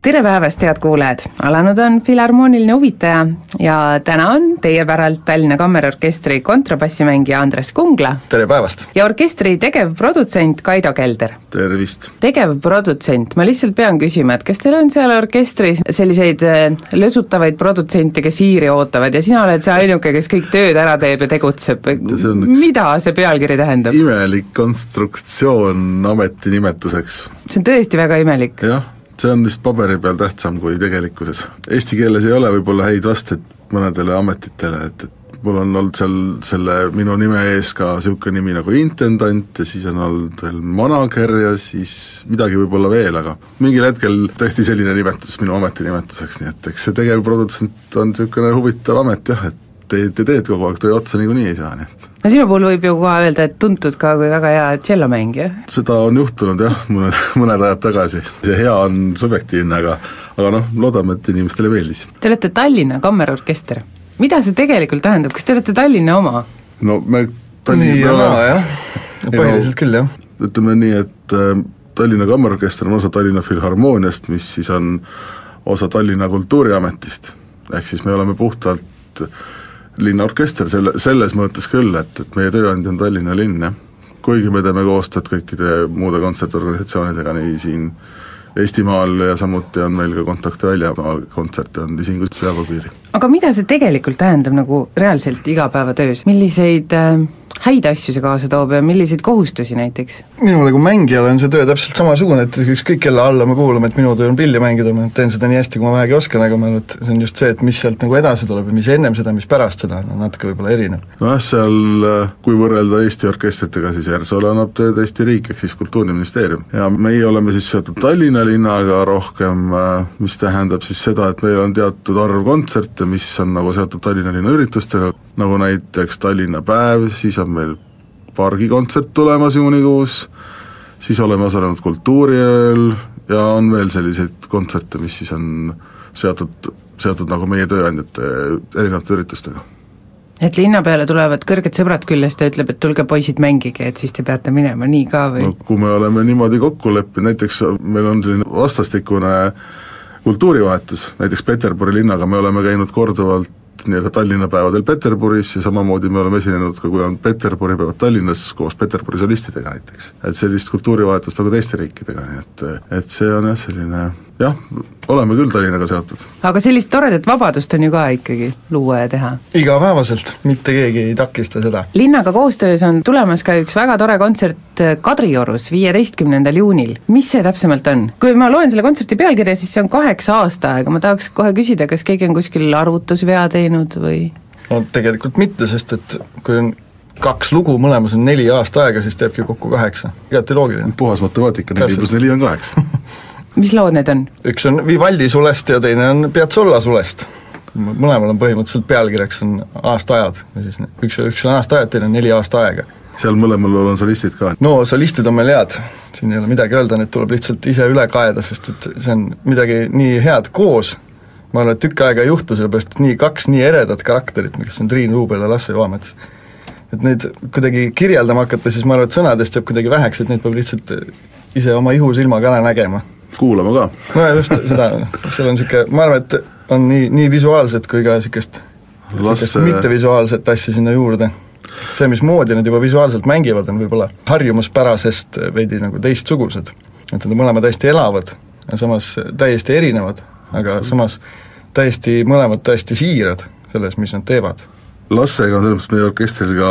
tere päevast, head kuulajad! alanud on Filharmooniline huvitaja ja täna on teie päralt Tallinna Kammerorkestri kontrabassimängija Andres Kungla tere päevast! ja orkestri tegevprodutsent Kaido Kelder. tervist! tegevprodutsent, ma lihtsalt pean küsima, et kas teil on seal orkestris selliseid äh, lösutavaid produtsente, kes hiiri ootavad ja sina oled see ainuke, kes kõik tööd ära teeb ja tegutseb, mida see pealkiri tähendab? imelik konstruktsioon ametinimetuseks. see on tõesti väga imelik. jah, see on vist paberi peal tähtsam kui tegelikkuses. Eesti keeles ei ole võib-olla häid vasteid mõnedele ametitele, et, et mul on olnud seal selle minu nime ees ka niisugune nimi nagu intendant ja siis on olnud veel manager ja siis midagi võib-olla veel, aga mingil hetkel tehti selline nimetus minu ametinimetuseks, nii et eks see tegevprodutsent on niisugune huvitav amet jah, et teed ja teed kogu aeg, töö otsa niikuinii ei saa, nii et no sinu puhul võib ju kohe öelda, et tuntud ka kui väga hea tšellomängija. seda on juhtunud jah, mõned, mõned ajad tagasi. see hea on subjektiivne, aga aga noh, loodame, et inimestele meeldis. Te olete Tallinna Kammerorkester. mida see tegelikult tähendab, kas te olete Tallinna oma? no me nii ja naa jah, Ei, põhiliselt no- küll jah. ütleme nii, et äh, Tallinna Kammerorkester on osa Tallinna Filharmooniast, mis siis on osa Tallinna Kultuuriametist. ehk siis me oleme puhtalt linnaorkester selle, selles mõttes küll, et, et meie tööandja on Tallinna linn, jah. kuigi me teeme koostööd kõikide muude kontsertorganisatsioonidega nii siin Eestimaal ja samuti on meil ka kontakte väljamaal, kontserte on isingus peaaegu piiri. Aga mida see tegelikult tähendab nagu reaalselt igapäevatöös, milliseid äh, häid asju see kaasa toob ja milliseid kohustusi näiteks? minule kui mängijale on see töö täpselt samasugune, et ükskõik kelle alla me kuulume, et minu töö on pilli mängida, ma teen seda nii hästi, kui ma vähegi oskan, aga ma arvan, et see on just see, et mis sealt nagu edasi tuleb ja mis ennem seda, mis pärast seda, on natuke võib-olla erinev. nojah, seal äh, kui võrrelda Eesti orkestritega, siis Järsoole annab tööd Eesti riik, ehk siis Kultuuriministeerium. ja meie oleme siis seotud Tallinna linnaga rohkem, mis tähendab siis seda, et meil on teatud arv kontserte, mis on nagu seotud Tallinna linna üritustega, nagu näiteks Tallinna päev, siis on meil pargikontsert tulemas juunikuus, siis oleme osalenud Kultuuriööl ja on veel selliseid kontserte, mis siis on seotud, seotud nagu meie tööandjate erinevate üritustega et linna peale tulevad kõrged sõbrad küljest ja ütleb, et tulge poisid, mängige, et siis te peate minema, nii ka või no.? kui me oleme niimoodi kokku leppinud, näiteks meil on selline vastastikune kultuurivahetus, näiteks Peterburi linnaga me oleme käinud korduvalt nii-öelda Tallinna päevadel Peterburis ja samamoodi me oleme esinenud ka, kui on Peterburi päevad Tallinnas koos Peterburi solistidega näiteks. et sellist kultuurivahetust nagu teiste riikidega, nii et et see on jah, selline jah, oleme küll Tallinnaga seotud. aga sellist toredat vabadust on ju ka ikkagi luua ja teha. igapäevaselt, mitte keegi ei takista seda. linnaga koostöös on tulemas ka üks väga tore kontsert Kadriorus viieteistkümnendal juunil. mis see täpsemalt on? kui ma loen selle kontserti pealkirja, siis see on kaheksa aastaaega, ma tahaks kohe küsida, kas keegi on kuskil arvutusvea teinud või no tegelikult mitte, sest et kui on kaks lugu, mõlemas on neli aasta aega, siis teebki kokku kaheksa, igati loogiline. puhas matemaatika, neli pluss neli on kaheksa mis lood need on? üks on Vivaldi sulest ja teine on Piazzolla sulest. mõlemal on põhimõtteliselt pealkirjaks on aastaajad või siis üks, üks on aastaajad, teine on neli aasta aega. seal mõlemal on solistid ka. no solistid on meil head, siin ei ole midagi öelda, need tuleb lihtsalt ise üle kaeda, sest et see on midagi nii head koos, ma arvan, et tükk aega ei juhtu, sellepärast et nii kaks nii eredat karakterit, kes on Triin Ruubel ja Lasse Joamets, et neid kuidagi kirjeldama hakata, siis ma arvan, et sõnadest jääb kuidagi väheks, et neid peab lihtsalt ise oma ihusilmaga ära nägema kuulama ka. no ja just seda, seal on niisugune, ma arvan, et on nii, nii visuaalset kui ka niisugust niisugust mittevisuaalset asja sinna juurde. see, mismoodi nad juba visuaalselt mängivad, on võib-olla harjumuspärasest veidi nagu teistsugused. et nad on mõlemad hästi elavad ja samas täiesti erinevad, aga samas täiesti, mõlemad täiesti siirad selles, mis nad teevad. Lassega on selles mõttes meie orkestril ka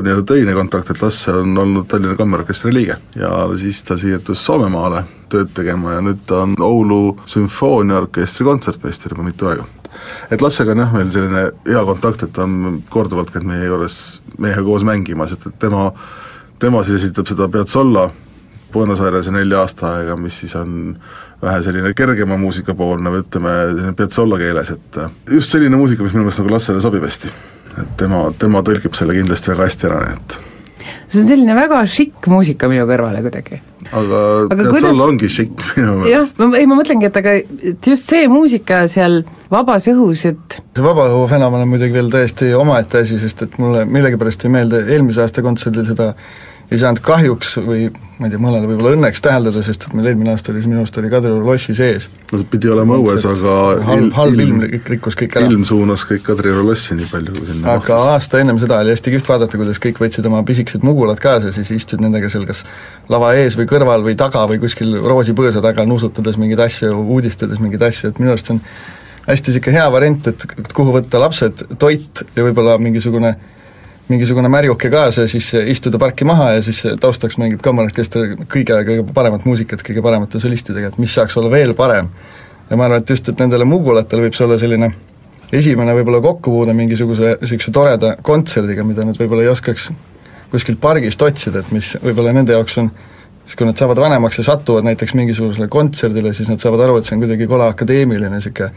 nii-öelda töine kontakt, et Lasse on olnud Tallinna Kammerorkestri liige ja siis ta siirdus Soomemaale tööd tegema ja nüüd ta on Oulu sümfooniaorkestri kontsertmeister juba mitu aega. et Lassega on jah, meil selline hea kontakt, et ta on korduvalt käinud meie juures, meiega koos mängimas, et, et tema, tema siis esitab seda Piazzolla Buenos Airese nelja aasta aega, mis siis on vähe selline kergema muusika poolne või ütleme, selline Piazzolla keeles, et just selline muusika, mis minu meelest nagu Lassele sobib hästi et tema, tema tõlgib selle kindlasti väga hästi ära, nii et see on selline väga šikk muusika minu kõrvale kuidagi. aga, aga tead kuidas..., sul ongi šikk minu meelest. jah, ei ma mõtlengi, et aga et just see muusika seal vabas õhus, et see vaba õhu fenomen on muidugi veel täiesti omaette asi, sest et mulle millegipärast ei meeldi eelmise aasta kontserdil seda ei saanud kahjuks või ma ei tea, mõnele võib-olla õnneks täheldada, sest et meil eelmine aasta oli see, minu arust oli Kadrioru lossi sees. no see pidi olema õues, aga halb, halb ilm rikkus kõik ära. ilm suunas kõik Kadrioru lossi nii palju, kui sinna aga mahtus. aasta ennem seda oli hästi kihvt vaadata, kuidas kõik võtsid oma pisikesed mugulad kaasa, siis istusid nendega seal kas lava ees või kõrval või taga või kuskil roosipõõsa taga nuusutades mingeid asju, uudistades mingeid asju, et minu arust see on hästi niisugune hea variant, et kuhu võtta lapsed, toit ja võib-olla mingisugune mingisugune märjuke kaasa ja siis istuda parki maha ja siis taustaks mängib kammarorkester kõige, kõige paremat muusikat kõige paremate solistidega, et mis saaks olla veel parem. ja ma arvan, et just, et nendele mugulatele võib see olla selline esimene võib-olla kokkupuude mingisuguse niisuguse toreda kontserdiga, mida nad võib-olla ei oskaks kuskilt pargist otsida, et mis võib-olla nende jaoks on siis kui nad saavad vanemaks ja satuvad näiteks mingisugusele kontserdile, siis nad saavad aru, et see on kuidagi kole akadeemiline niisugune,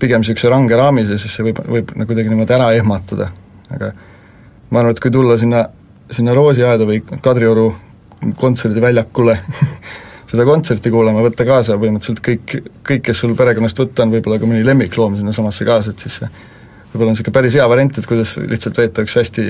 pigem niisuguse range raamis ja siis see võib, võib nagu kuidagi niimoodi ära ehmatada, aga ma arvan, et kui tulla sinna, sinna Roosiaeda või Kadrioru kontserdiväljakule seda kontserti kuulama, võtta kaasa põhimõtteliselt kõik, kõik, kes sul perekonnast võtta on, võib-olla ka mõni lemmikloom sinnasamasse kaasa, et siis see võib-olla on niisugune päris hea variant, et kuidas lihtsalt veeta üks hästi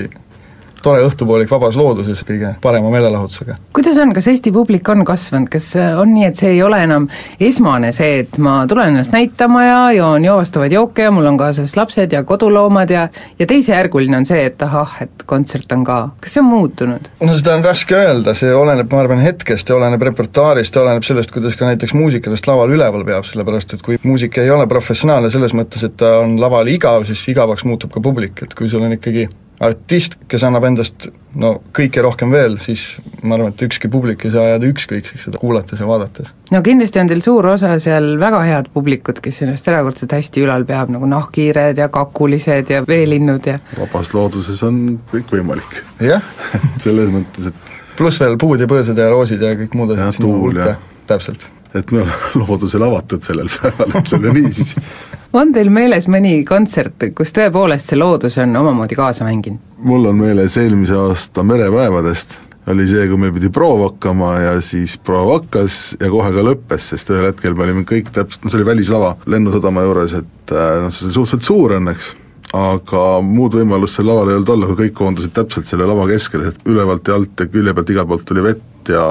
tore õhtupoolik vabas looduses kõige parema meelelahutusega. kuidas on, kas Eesti publik on kasvanud, kas äh, on nii, et see ei ole enam esmane see, et ma tulen ennast näitama ja joon joovastavaid jooke ja mul on kaasas lapsed ja koduloomad ja ja teisejärguline on see, et ahah, et kontsert on ka, kas see on muutunud? no seda on raske öelda, see oleneb, ma arvan, hetkest ja oleneb repertuaarist ja oleneb sellest, kuidas ka näiteks muusik ennast laval üleval peab, sellepärast et kui muusik ei ole professionaalne selles mõttes, et ta on laval igav, siis igavaks muutub ka publik, et kui sul on ikkagi artist, kes annab endast no kõike rohkem veel, siis ma arvan, et ükski publik ei saa jääda ükskõikseks seda kuulates ja vaadates. no kindlasti on teil suur osa seal väga head publikut, kes ennast erakordselt hästi ülal peab, nagu nahkhiired ja kakulised ja veelinnud ja vabas looduses on kõik võimalik. jah selles mõttes, et pluss veel puud ja põõsad ja roosid ja kõik muud asjad sinna hulka, täpselt. Et me oleme loodusele avatud sellel päeval, ütleme nii siis. On teil meeles mõni kontsert, kus tõepoolest see loodus on omamoodi kaasa mänginud? mul on meeles eelmise aasta merepäevadest, oli see, kui meil pidi proov hakkama ja siis proov hakkas ja kohe ka lõppes, sest ühel hetkel me olime kõik täpselt, no see oli välislava Lennusadama juures, et äh, noh, see oli suhteliselt suur õnneks, aga muud võimalust seal laval ei olnud olla, kui kõik koondusid täpselt selle lava keskele, et ülevalt ja alt ja külje pealt igalt poolt tuli vett ja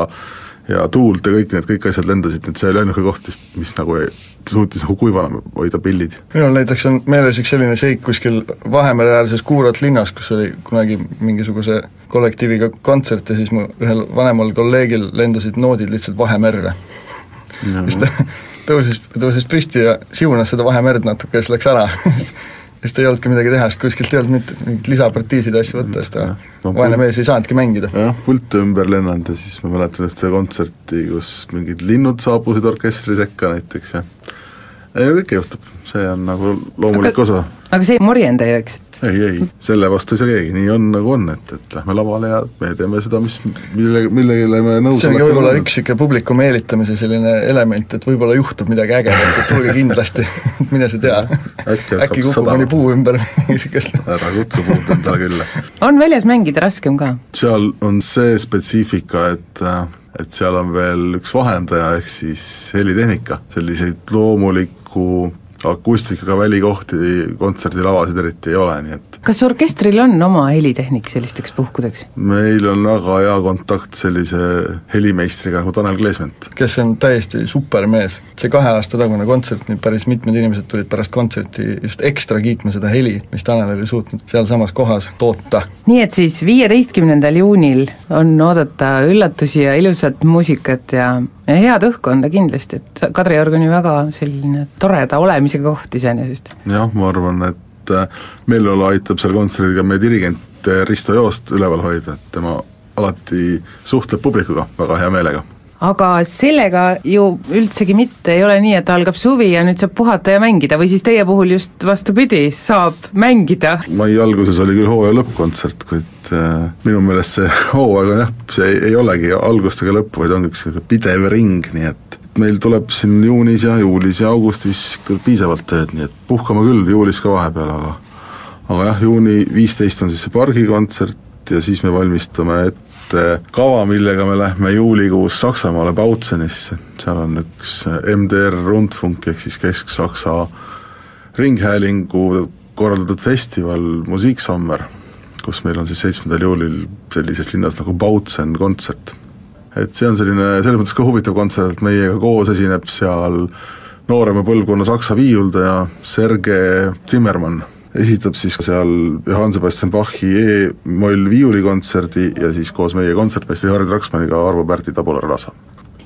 ja tuult ja kõik need, kõik asjad lendasid, et see oli ainuke koht vist, mis nagu ei, suutis nagu kuivana hoida pillid. minul näiteks on meeles üks selline seik kuskil Vahemere-äärses Kuurat linnas, kus oli kunagi mingisuguse kollektiiviga kontsert ja siis mu ühel vanemal kolleegil lendasid noodid lihtsalt Vahemerre. siis ta tõusis, tõusis püsti ja siunas seda Vahemerd natuke ja siis läks ära sest ei olnudki midagi teha, sest kuskilt ei olnud mitte mingeid lisapartiisid asju võtta, sest no, vaene mees ei saanudki mängida. jah, pult ümber lennanud ja siis ma mäletan ühte kontserti, kus mingid linnud saabusid orkestri sekka näiteks ja kõike juhtub, see on nagu loomulik aga, osa. aga see ei morjenda ju, eks? ei, ei, selle vastu ei saa keegi, nii on nagu on, et, et lähme lavale ja me teeme seda, mis, mille, millegile me nõus see on ka võib-olla üks niisugune publiku meelitamise selline element, et võib-olla juhtub midagi ägedat, et tulge kindlasti mine sa tea. äkki, äkki kukub mõni puu ümber või niisugust. ära kutsu puud endale külla. on väljas mängida raskem ka? seal on see spetsiifika, et et seal on veel üks vahendaja, ehk siis helitehnika, selliseid loomulikku akustikaga välikohti kontserdilavasid eriti ei ole, nii et kas orkestril on oma helitehnik sellisteks puhkudeks? meil on väga hea kontakt sellise helimeistriga nagu Tanel Kleesment. kes on täiesti super mees. see kahe aasta tagune kontsert, nüüd päris mitmed inimesed tulid pärast kontserti just ekstra kiitma seda heli, mis Tanel oli suutnud sealsamas kohas toota. nii et siis viieteistkümnendal juunil on oodata üllatusi ja ilusat muusikat ja ja head õhkkonda kindlasti, et Kadriorg on ju väga selline toreda olemisega koht iseenesest. jah, ma arvan, et äh, meeleolu aitab seal kontserdil ka meie dirigent äh, Risto Joost üleval hoida, et tema alati suhtleb publikuga väga hea meelega aga sellega ju üldsegi mitte ei ole nii, et algab suvi ja nüüd saab puhata ja mängida või siis teie puhul just vastupidi, saab mängida? mai alguses oli küll hooaja lõppkontsert, kuid äh, minu meelest see hooaeg on jah, see ei, ei olegi algust ega lõppu, vaid ongi üks pidev ring, nii et meil tuleb siin juunis ja juulis ja augustis piisavalt tööd, nii et puhkame küll juulis ka vahepeal, aga aga jah, juuni viisteist on siis see pargikontsert ja siis me valmistame ette kava, millega me lähme juulikuus Saksamaale Bautzenisse, seal on üks MDR Rundfunk ehk siis Kesk-Saksa Ringhäälingu korraldatud festival Musiksommer, kus meil on siis seitsmendal juulil sellises linnas nagu Bautzen kontsert. Et see on selline selles mõttes ka huvitav kontsert, et meiega koos esineb seal noorema põlvkonna saksa viiuldaja Sergei Zimmermann esitab siis seal Johann Sebastian Bachi E-moll viiulikontserdi ja siis koos meie kontsertmeistri Harri Traksmanniga Arvo Pärdi tabularrasa.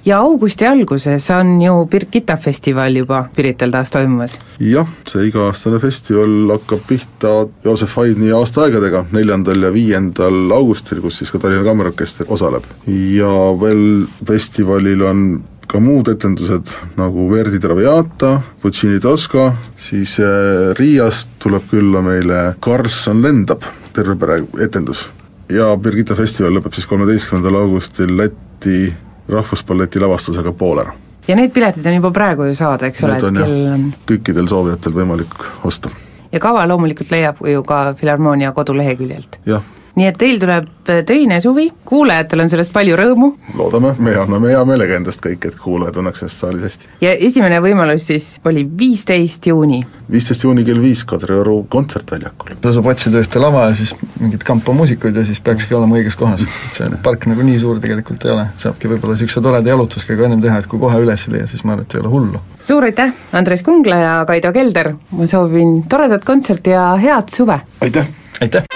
Ja augusti alguses on ju Birgitta festival juba Pirital taas toimumas? jah, see iga-aastane festival hakkab pihta Joosef Haidni aastaaegadega, neljandal ja viiendal augustil, kus siis ka Tallinna Kammerorkester osaleb. ja veel festivalil on ka muud etendused nagu Verdi Traviata, Puccini Tosca, siis äh, Riiast tuleb külla meile Karlsson lendab, terve pere etendus. ja Birgitta festival lõpeb siis kolmeteistkümnendal augustil Läti rahvusballeti lavastusega Poolera. ja need piletid on juba praegu ju saada, eks ole, et kell on kõikidel soovijatel võimalik osta. ja kava loomulikult leiab ju ka Filharmoonia koduleheküljelt. jah nii et teil tuleb töine suvi, kuulajatel on sellest palju rõõmu. loodame, me anname hea meelega endast kõik, et kuulaja tunneks ennast saalis hästi. ja esimene võimalus siis oli viisteist juuni? viisteist juuni kell viis Kadrioru kontsertväljakul. tasub otsida ühte lava ja siis mingit kampa muusikuid ja siis peakski olema õiges kohas. et see park nagu nii suur tegelikult ei ole, saabki võib-olla niisuguse toreda jalutuskäigu ennem teha, et kui kohe üles ei leia, siis ma arvan, et ei ole hullu. suur aitäh, Andres Kungla ja Kaido Kelder, ma soovin toredat kontserti ja head suve! aitäh! aitäh!